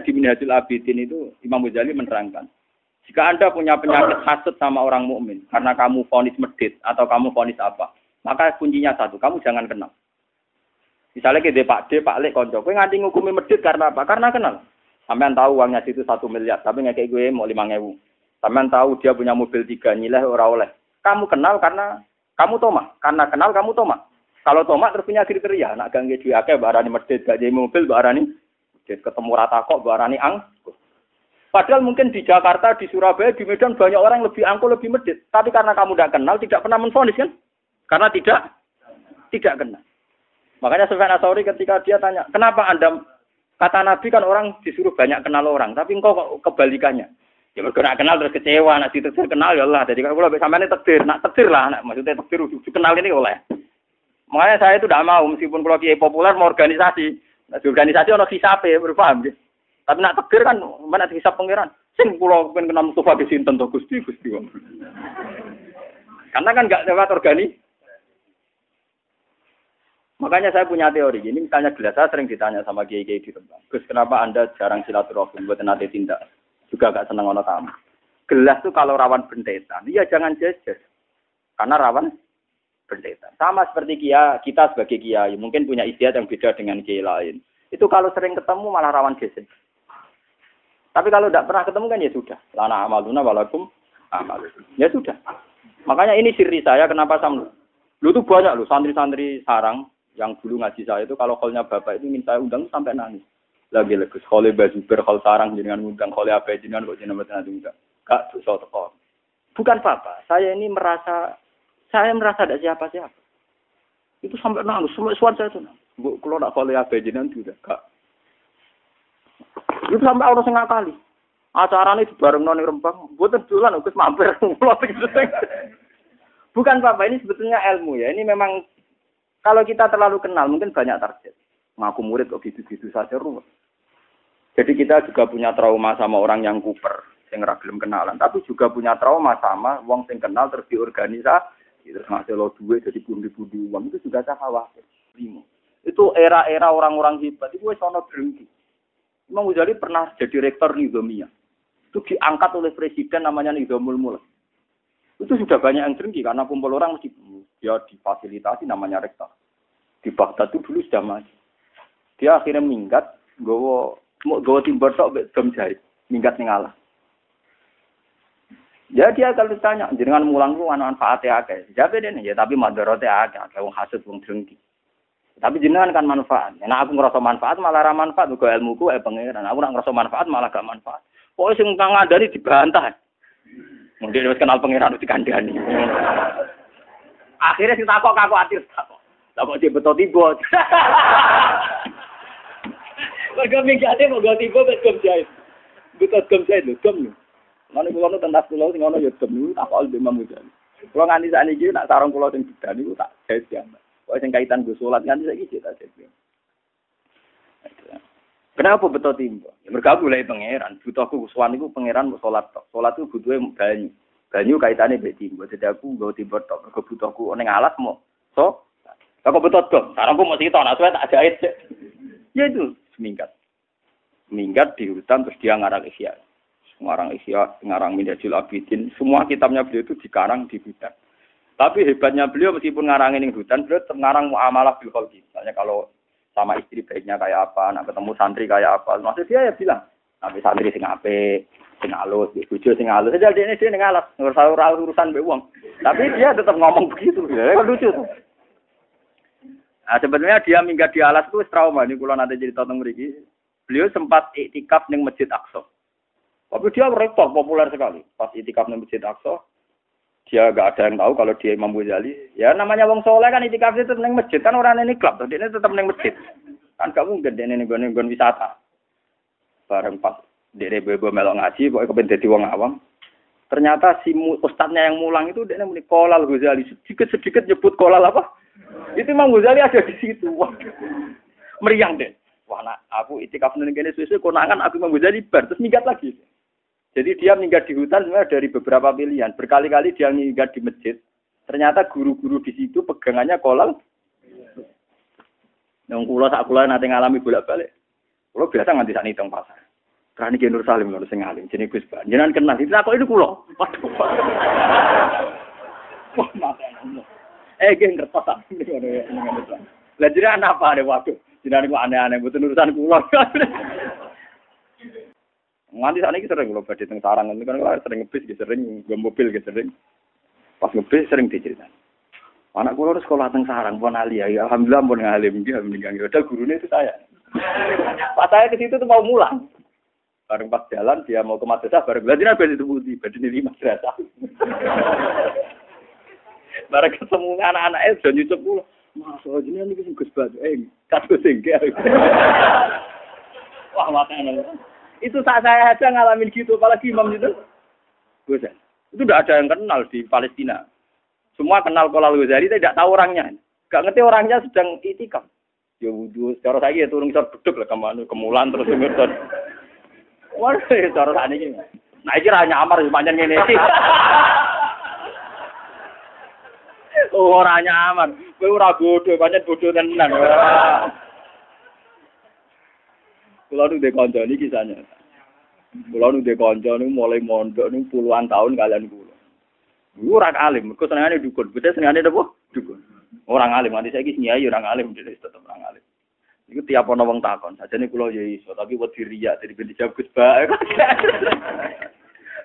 Di Minhajul Abidin itu Imam Ghazali menerangkan, jika Anda punya penyakit hasut sama orang mukmin karena kamu vonis medit atau kamu vonis apa, maka kuncinya satu, kamu jangan kenal. Misalnya kita Pak D, Pak Lek, konco, gue nganti ngukumi medit karena apa? Karena kenal. Sampean tahu uangnya situ satu miliar, tapi nggak kayak gue mau lima ngewu. Sampean tahu dia punya mobil tiga, nilai ora oleh. Kamu kenal karena kamu toma, karena kenal kamu toma. Kalau toma terus punya kriteria, nak ganggu duit akeh, barani medit, gak jadi mobil, barani medit, ketemu rata kok, barani ang. Padahal mungkin di Jakarta, di Surabaya, di Medan banyak orang lebih angkuh, lebih medit. Tapi karena kamu tidak kenal, tidak pernah menfonis kan? Karena tidak tidak kenal. Makanya Sufyan Asauri ketika dia tanya, kenapa Anda, kata Nabi kan orang disuruh banyak kenal orang, tapi engkau kok kebalikannya. Ya bergerak kenal terus kecewa, nak ditetir kenal ya Allah. Jadi kalau lebih sampai ini tektir, nak tektir lah, nak, maksudnya tektir kenal ini oleh. Makanya saya itu tidak mau, meskipun kalau kiai populer mau organisasi, nah, di organisasi ono hisape, berpaham gitu. Tapi nak tektir kan, mana hisap pangeran. Sing pulau pengen kenal Mustafa di sini tentu gusti gusti. Karena kan nggak lewat organi, Makanya saya punya teori. Ini misalnya gelas saya sering ditanya sama kiai di tempat. Gus kenapa anda jarang silaturahim buat nanti tindak? Juga gak seneng ono tamu. Gelas tuh kalau rawan bentetan, iya jangan jejer. Karena rawan bentetan. Sama seperti kia, kita sebagai kiai mungkin punya istiadat yang beda dengan kiai lain. Itu kalau sering ketemu malah rawan geser. Tapi kalau tidak pernah ketemu kan ya sudah. Lana amaluna walakum amal. Ya sudah. Makanya ini siri saya kenapa sama lu tuh banyak lu santri-santri sarang yang dulu ngaji saya itu kalau kolnya bapak itu minta undang sampai nangis lagi legus kole bazuber kol sarang jenengan undang kole apa jenengan kok jenengan betul undang gak dosa teko bukan papa saya ini merasa saya merasa ada siapa siapa itu sampai nangis semua suara saya itu bu kalau nak apa jenengan tidak gak. Itu sampai orang setengah kali acaranya itu bareng noni rembang. Buat duluan aku mampir. Bukan papa ini sebetulnya ilmu ya. Ini memang kalau kita terlalu kenal, mungkin banyak target. Ngaku murid kok gitu-gitu saja ruwet. Jadi kita juga punya trauma sama orang yang kuper, yang ragilem kenalan. Tapi juga punya trauma sama wong sing kenal terus diorganisasi, terus ngasih lo duit jadi bundi-bundi uang. Itu juga saya khawatir. Itu era-era orang-orang hebat itu sono berhenti. Imam Ghazali pernah jadi rektor Nizamiyah. Itu diangkat oleh presiden namanya Nizamul Mulk. Itu sudah banyak yang drengki karena kumpul orang mesti dia difasilitasi namanya rektor. Di Baghdad itu dulu sudah maju. Dia akhirnya minggat, gowo mau gowo timber tok dom jahit, minggat ning Allah. Ya dia kalau ditanya, jenengan mulang ku ana manfaatnya akeh. Jawab dene ya tapi madharate akeh, akeh wong hasud wong drengki. Tapi jenengan kan manfaat. Nah aku ngerasa manfaat malah ra manfaat ilmu ilmuku eh pangeran. Aku nak ngerasa manfaat malah gak manfaat. Pokoknya sing kang ngandani dibantah. Mungkin harus kenal pangeran harus dikandani. Akhirnya si takok kaku atir takok. Takok dia betul tiba. Mereka minggatnya mau ganti tiba betul jahit. Betul gem jahit lho, lho. Mana kulo nu tentas kulo sing ono ya gem niku tak kok Imam Ghazali. Kulo nganti sakniki nak sarung kulo sing bedan niku tak jahit ya. Kok sing kaitan go salat nganti saiki tak jahit. Kenapa betul timba? Ya mereka mulai pangeran. Butuhku suwan itu pangeran mau sholat tok. Sholat itu butuhnya banyu. Banyu kaitannya be timba. Jadi aku gak timba tok. Mereka butuhku neng alat mau. So, aku betul dong. Sekarang aku mau sih. Nah, tak jahit. Ya itu seminggat. Seminggat di hutan terus dia ngarang isya. Ngarang isya, ngarang minhajul abidin. Semua kitabnya beliau itu dikarang di hutan. Tapi hebatnya beliau meskipun ngarangin di hutan, beliau ngarang muamalah bil Misalnya kalau sama istri baiknya kayak apa, nak ketemu santri kayak apa. Maksud dia ya bilang, nabi santri sing ape, sing halus, bojo sing halus. Jadi dia ini dia ngalas, ngurus urusan be uang. Tapi dia tetap ngomong begitu, ya kan lucu tuh. Nah, sebenarnya dia minggat di alas itu trauma. Ini kalau nanti jadi tentang mereka. Beliau sempat itikaf di Masjid Aqsa. Tapi dia rektor populer sekali. Pas itikaf di Masjid Aqsa, dia gak ada yang tahu kalau dia Imam Ghazali. Ya namanya wong soleh kan itikaf itu neng masjid kan orang ini klub, dia ini tetap neng masjid. Kan kamu gede nih gue gue wisata. Bareng pas dia bebo melok ngaji, pokoknya kepen jadi wong awam. Ternyata si ustadznya yang mulang itu dia muni kolal Ghazali sedikit sedikit nyebut kolal apa? Itu Imam Ghazali ada di situ. Meriang deh. Wah, nah, aku itikaf neng gini susu konangan aku Imam Ghazali bar terus minggat lagi. Jadi dia minggat di hutan sebenarnya dari beberapa pilihan. Berkali-kali dia minggat di masjid. Ternyata guru-guru di situ pegangannya kolal. Yang kulo saat kulo nanti ngalami bolak-balik. Kulo biasa nganti saat hitung pasar. Rani Ki Nur Salim kalau sing jenenge Gus Ban. Jenengan kenal itu aku itu kula. Waduh. Wah, mata Eh, geng kertas Lah jenengan apa ada waduh. Jenengan kok aneh-aneh mboten urusan kula. Nganti saat ini sering kalau badai teng sarang itu kan sering ngebis, sering gue mobil, sering pas ngebis sering diceritakan. Anak kula sekolah teng sarang pun alia, ya alhamdulillah pun ngalim dia meninggal. Ada gurunya itu saya. Pas saya ke situ tuh mau mulang. Bareng pas jalan dia mau ke madrasah bareng berarti nabi itu budi, berarti ini madrasah. bareng ketemu anak-anak sudah nyucuk pulang. Masuk aja ini kan Gus Batu, eh kasus singkir. Wah makanya itu saat saya aja ngalamin gitu, apalagi imam itu. Itu udah ada yang kenal di Palestina. Semua kenal Kolal Ghazali, tidak tahu orangnya. Gak ngerti orangnya sedang itikam. Ya wudhu, secara saya ya turun secara beduk lah ke mana, kemulan terus ngerti. Waduh, ya cara saya ini. Nah, ini hanya amar, sepanjang ini. Oh, orangnya aman. Kowe ora bodoh, pancen bodoh tenan. Kulo nu de kanca niki kisahnya. Kulo nu de kanca mulai mondok nu puluhan tahun kalian kulo. Kulo ora alim, kok senengane dukun. Bocah senengane apa? Dukun. Orang alim, nanti saya nyai orang alim, jadi tetap orang alim. Iku tiap ana wong takon, sajane kula ya iso, tapi wedi riya jadi ben dijawab Gus Ba.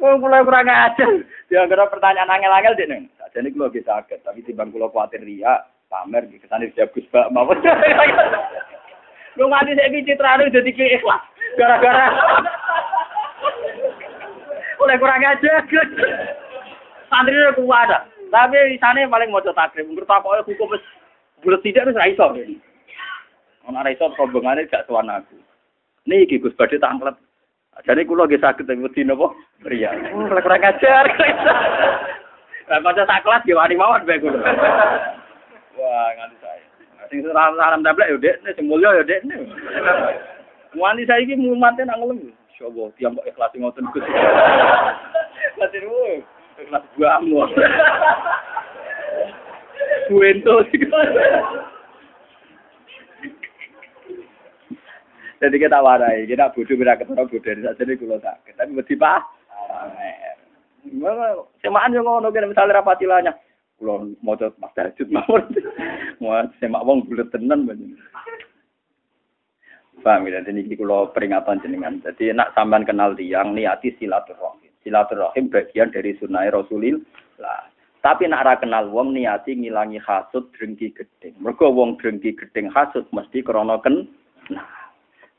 Wong kula kurang ajar. Dianggap pertanyaan angel-angel dene. Sajane kula ge saged, tapi timbang kula kuatir riya, pamer di kesane dijawab Gus Ba mawon. Lu mati saiki citrane dadi ikhlas. Gara-gara oleh kurang ajar. Santri ku ada. Tapi sana paling mau takrib. Menurut aku hukum bulat tidak harus raiso. Ono raiso rombongannya gak tuan aku. Nih iki Gus Badhe tangklet. Jadi kulo lagi sakit tapi wedi napa? Ria. Oh, kurang ajar. Lah maca sak kelas yo wani mawon bae kulo. Wah, nganti Sing salam-salam tablek yo dekne, sing mulya yo dekne. Wani saiki mumate nang ngelem. Insyaallah tiang kok ikhlas ngoten Gus. Lah Kelas buahmu. Buento Jadi kita warai, kita bodoh kita ketemu bodoh saja nih kalau tak, tapi mesti pak. Semaan yang ngono kan misalnya rapatilanya, kalau mau coba mas Dajud mawon, mau semak wong bulat tenan banyak. Paham ya, jadi ini kalau peringatan jenengan. Jadi nak sampean kenal tiang niati silaturahmi silaturahim bagian dari sunnah Rasulillah. Tapi nak ra kenal wong niati ngilangi hasud drengki gedeng. Mergo wong drengki gedeng hasud mesti krana ken. Nah,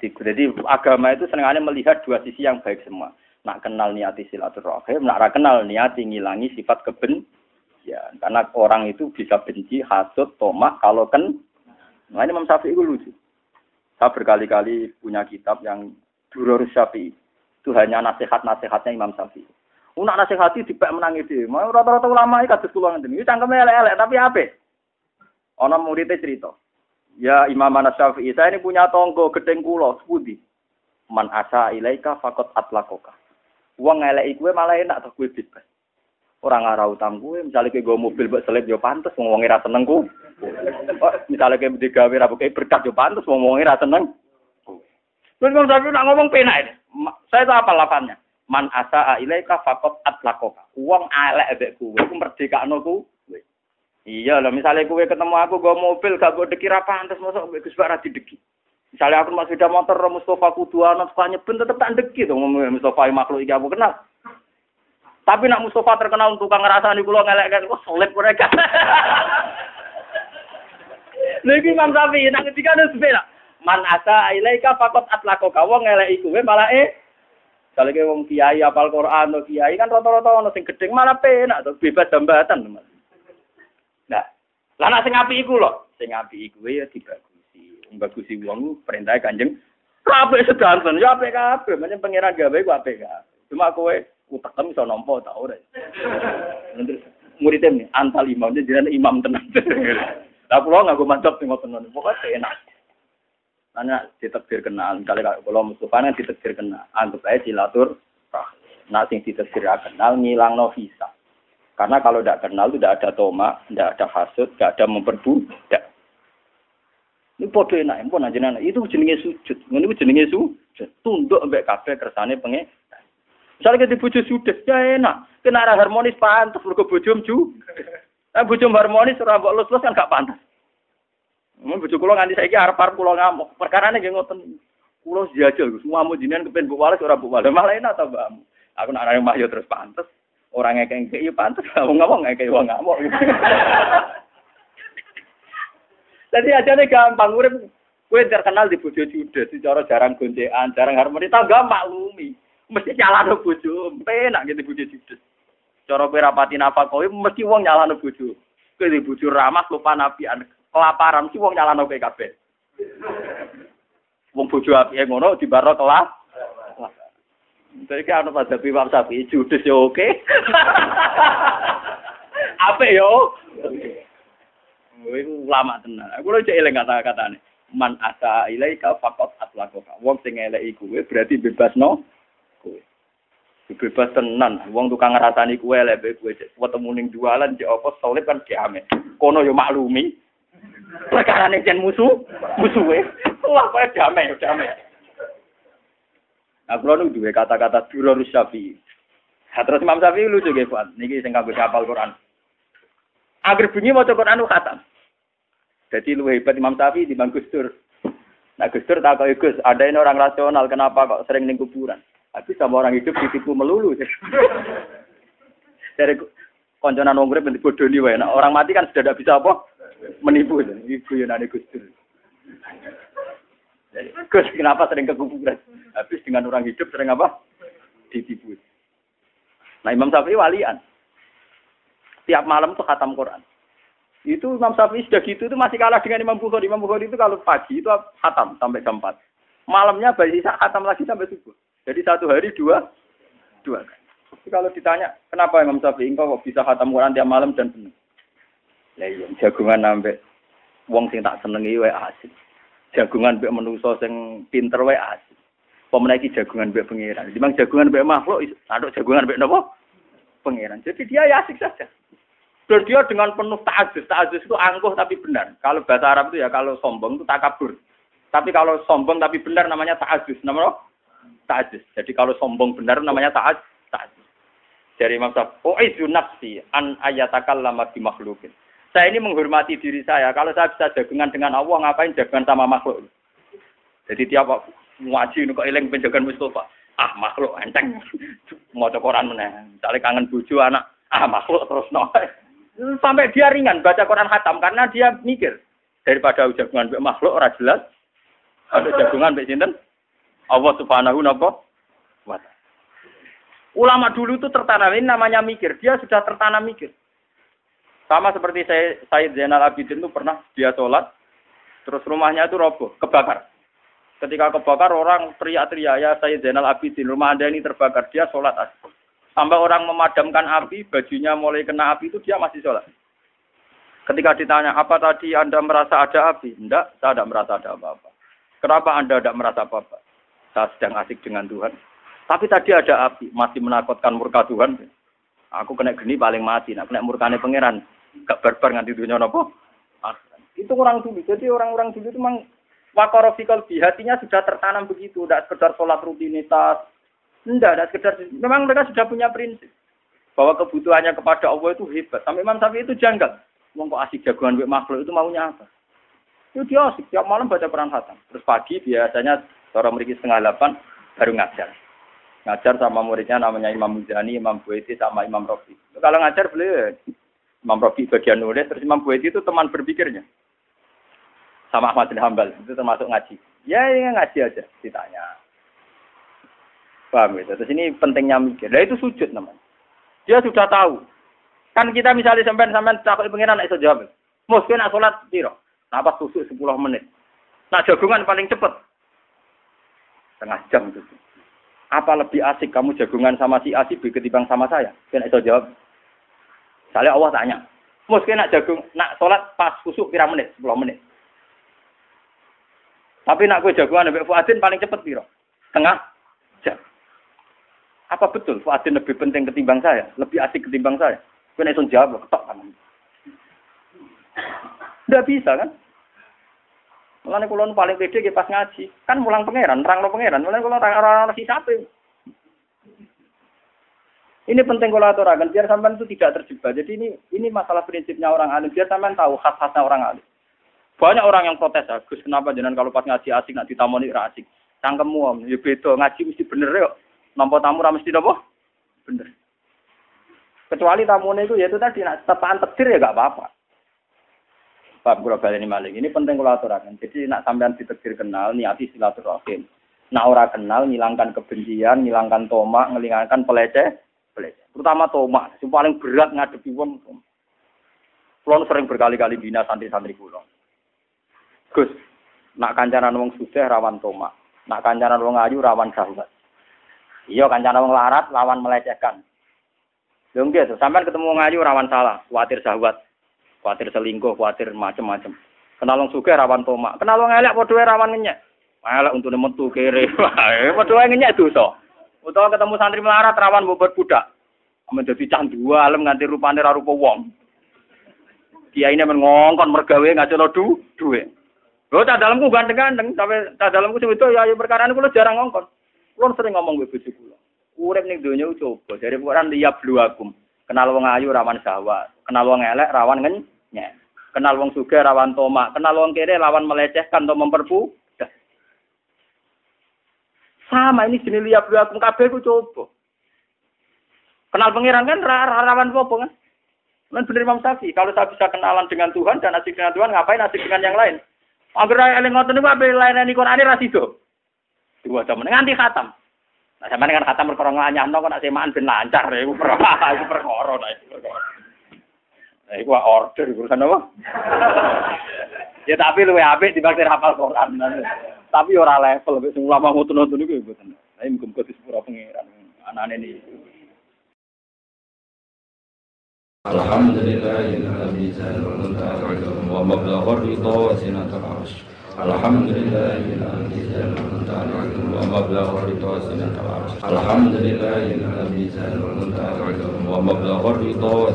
jadi agama itu senengane melihat dua sisi yang baik semua. Nak kenal niati silaturahim, nak ra kenal niati ngilangi sifat keben. Ya, karena orang itu bisa benci, hasud, tomak kalau kan. Nah ini Imam Syafi'i itu lucu. Saya berkali-kali punya kitab yang Durur Syafi'i itu hanya nasihat-nasihatnya Imam Syafi'i. Unak nasihati dipek menang itu. Mau rata-rata ulama iki kados kula ngene. Iki cangkeme elek-elek tapi apa? Ana muridnya cerita. Ya Imam Syafi'i, saya ini punya tonggo gedeng kula sepundi. Man asa ilaika fakot atlakoka. Uang ngelek gue malah enak tuh gue bebas. Orang ngarah utang gue, misalnya kayak gue mobil buat selip yo pantas, ngomongin rasa seneng gue. Misalnya kayak digawe rabu kayak berkat yo pantas, mau ngomongin rasa seneng. Terus Imam Syafi'i nak ngomong penak. Saya tahu apa lapannya. Man asa ilaika fakot atlakoka. Uang alek ebek kuwe, ku merdekakno ku. Iya lah, misalnya kue ketemu aku gue mobil gak gue deki apa antes masuk gue Gus Bara deki. Misalnya aku masih sepeda motor Mustafa Kuduana suka nyeben tetep tak deki tuh Mustafa makhluk iki aku kenal. Tapi nak Mustafa terkenal tukang ngerasani kula ngelek kan kok solid mereka. Lagi Imam Syafi'i nang ketika ada sepeda man asa ilaika fakot atlako kawo ngelek iku malah eh. Kalau ke wong kiai apal Quran kiai kan rata-rata ono sing gedeng malah penak bebas jambatan nah lah nak sing api iku lho? Sing api iku ya dibagusi. Bagusi wong perintah kanjeng kabeh sedanten ya apik kabeh menyang pangeran gawe ku apik cuma kowe utekem iso nampa ta ora muridnya nih antal imam jadi imam tenang lah kula nganggo mantap sing ngoten pokoke enak Nanya diterbir kenal, misalnya kalau Mustafa kan diterbir kenal, anggap aja silatur Nah, sing diterbir kenal ngilang no visa. Karena kalau tidak kenal tidak ada toma, tidak ada hasut, tidak ada memperbudak. Ini podo enak, pun aja Itu jenenge sujud. Ini jenenge sujud. Tunduk ambek kabeh kersane pengen. Misalnya kita bojo sudah, ya enak. Kena arah harmonis pantas, mergo bojom ju. Nah, bojom harmonis, ora mbok lus-lus kan gak pantas. Mun bojo kula nganti saiki arep-arep kula ngamuk. Perkarane nggih ngoten. Kula jajal, semua mau jinan kepen Bu Walis ora Bu Walis. Malah enak ta, Mbak. Aku nak mah yo terus pantes. Orang ngekek yo pantes, wong ngomong ngekek wong ngamuk. Jadi aja nih gampang urip kowe terkenal di bojo judes, cara jarang goncekan, jarang harmoni, tau gak maklumi. Mesti nyalano bojo, penak gitu bojo judes. Cara kowe rapati napa kowe mesti wong nyalano bojo. Kowe di bojo ramah lupa nabian, kelaparan mesti wong nyalano kowe kabeh. Wong bojo apike ngono dibaro kelah. Jadi kan ana pada Imam Syafi'i judes ya oke. Apa yo? Kowe ulama tenan. Aku lho cek eling kata-katane. Man asa ilaika faqat atlaqaka. Wong sing eleki berarti bebasno kowe. Bebas tenan. Wong tukang ngrasani elek kowe cek ketemu ning jualan cek apa solid kan kiame. Kono yo maklumi. Perkara jen musuh, musuhe. Wah, kowe damai, damai. Nah, kalau dua kata-kata duror syafi. Nah, terus Imam Syafi'i lucu nggih, Pak. Niki sing kanggo hafal Quran. Agar bunyi mau coba anu khatam. Jadi lu hebat Imam Syafi'i di Gus Dur. Nah Gus Dur tak Gus, ada ini orang rasional, kenapa kok sering ning kuburan? Tapi sama orang hidup ditipu melulu. Dari konconan wong urip bodoni wae. Nah, orang mati kan sudah tidak bisa apa? Menipu. Iku yo nane Gus kenapa sering ke kuburan? Habis dengan orang hidup sering apa? Ditipu. Nah Imam Syafi'i walian tiap malam tuh khatam Quran. Itu Imam Syafi'i sudah gitu itu masih kalah dengan Imam Bukhari. Imam Bukhari itu kalau pagi itu khatam sampai jam 4. Malamnya bayi khatam lagi sampai subuh. Jadi satu hari dua dua. Tapi kalau ditanya kenapa Imam Syafi'i engkau kok bisa khatam Quran tiap malam dan penuh? Lah iya jagungan sampai wong sing tak senengi wae asik. Jagungan mbek menungso sing pinter wae asik. Pemenaki jagungan mbek pengiran. Dimang jagungan mbek makhluk, ada jagungan mbek napa? Pengiran. Jadi dia ya asik saja. Dan dengan penuh ta'azus. Ta'azus itu angkuh tapi benar. Kalau bahasa Arab itu ya kalau sombong itu takabur. Tapi kalau sombong tapi benar namanya ta'azus. Namanya ta'azus. Jadi kalau sombong benar namanya ta'az. ta'azus. Dari Imam Oh itu nafsi an ayatakal lama di makhlukin. Saya ini menghormati diri saya. Kalau saya bisa jagungan dengan Allah, ngapain jagungan sama makhluk? Jadi tiap ngaji kok eling penjagaan Mustafa. Ah makhluk enteng. Mau cokoran mana? Misalnya kangen buju anak. Ah makhluk terus noy. Sampai dia ringan baca Quran hatam karena dia mikir daripada jagungan makhluk ora jelas. Ada jagungan mbek sinten? Allah Subhanahu wa Ulama dulu itu tertanam ini namanya mikir. Dia sudah tertanam mikir. Sama seperti saya Said Zainal Abidin itu pernah dia sholat, terus rumahnya itu roboh, kebakar. Ketika kebakar orang teriak-teriak ya Said Zainal Abidin, rumah anda ini terbakar. Dia sholat. Sampai orang memadamkan api, bajunya mulai kena api itu dia masih sholat. Ketika ditanya, apa tadi Anda merasa ada api? Tidak, saya tidak merasa ada apa-apa. Kenapa Anda tidak merasa apa-apa? Saya sedang asik dengan Tuhan. Tapi tadi ada api, masih menakutkan murka Tuhan. Aku kena geni paling mati, nak kena murkane pangeran. Gak barbar nganti dunia nopo. Itu orang dulu. Jadi orang-orang dulu itu memang wakorofikal di hatinya sudah tertanam begitu. Tidak sekedar sholat rutinitas, tidak, tidak sekedar. Memang mereka sudah punya prinsip bahwa kebutuhannya kepada Allah itu hebat. Sampai Imam Syafi'i itu janggal. Mau kok asik jagoan makhluk itu maunya apa? Itu dia asik tiap malam baca Quran Hatam. Terus pagi biasanya orang memiliki setengah delapan baru ngajar. Ngajar sama muridnya namanya Imam Muzani, Imam Bueti, sama Imam Rofi. Kalau ngajar beliau Imam Rofi bagian nulis, terus Imam Bueti itu teman berpikirnya. Sama Ahmad bin Hambal, itu termasuk ngaji. Ya, ya ngaji aja, ditanya. Paham gitu. Terus ini pentingnya mikir. Nah itu sujud namanya. Dia sudah tahu. Kan kita misalnya sampai takut pengiran iso jawab. Mungkin nak sholat piro? Apa susuk 10 menit. Nah jagungan paling cepet. Setengah jam itu. Apa lebih asik kamu jagungan sama si A si B ketimbang sama saya? Kena iso jawab. Misalnya Allah tanya. Mungkin nak jagung, nak sholat pas susuk pira menit? 10 menit. Tapi nak gue jagungan Mbak Fuadin paling cepet piro? Tengah jam. Apa betul Fuadin lebih penting ketimbang saya? Lebih asik ketimbang saya? Kena itu jawab, ketok kan. Tidak bisa kan? Mulane kula paling pede nggih pas ngaji. Kan mulang pangeran, nerangno pangeran. Mulane kula ora ora sisape. Ini penting kalau aturakan biar sampean itu tidak terjebak. Jadi ini ini masalah prinsipnya orang alim. Biar sampean tahu khas-khasnya orang alim. Banyak orang yang protes, Gus kenapa jangan kalau pas ngaji asik nak ditamoni ra asik. Cangkemmu om, ya beda ngaji mesti bener ya. Nampa tamu ra mesti napa? Bener. Kecuali tamunya itu ya itu tadi nak tepaan petir ya gak apa-apa. Pak Guru ini maling. Ini penting kalau aturakan. Jadi nak sampean ditekir kenal, niati silaturahim. Nak ora kenal, ngilangkan kebencian, ngilangkan tomak, ngilangkan peleceh, peleceh. Terutama tomak, yang paling berat ngadepi wong. Kulon sering berkali-kali bina santri-santri kulon. Gus, nak kancanan wong sudah rawan tomak. Nak kancanan wong ayu rawan sahabat. Iya kancanan wong larat lawan melecehkan. Lho nggih, sampean ketemu wong ayu rawan salah, khawatir sahabat khawatir selingkuh, khawatir macam-macam. Kenal wong sugih rawan tomak, kenal wong elek padha rawan. Elek untuk metu kere, padha ngenyek dosa. Utawa ketemu santri melarat rawan bobot budak. Menjadi cah dua alam nganti rupane ra rupa wong. Kiai ini mengongkon mergawe ngajelo du duwe. Lho tak dalamku ganteng-ganteng, sampai tak dalamku sing itu ya, ya perkara kula jarang ngongkon. Kula sering ngomong mbek bojo kula. Urip ning donya coba Quran liya bluakum. Kenal wong ayu rawan sawah, kenal wong elek rawan ngen Ya. Kenal wong suga rawan tomak, kenal wong kere lawan melecehkan atau memperbu. Sama ini jenis liap liap kabeh ku coba. Kenal pangeran kan rawan apa kan? Kan bener Imam Syafi'i, kalau saya bisa kenalan dengan Tuhan dan asik dengan Tuhan, ngapain asik dengan yang lain? Agar eling ngoten niku ape lain Quran ra sido. Dua jam nganti khatam. Nah, sampeyan kan khatam perkara nganyahno kok nek semaan ben lancar iku perkara iku perkara nah iku order urusan apa? ya tapi luwe apik dibanding hafal Quran. Tapi ora level wis ulama ngoten-ngoten niku mboten. Lah muga-muga disepuro pangeran anane ini. Alhamdulillahilladzi wa mablagha ridha wa sinatul arsh. Alhamdulillahilladzi wa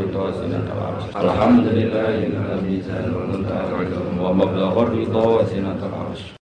ridha sinatul arsh. Alhamdulillahilladzi wa mablagha ridha sinatul arsh.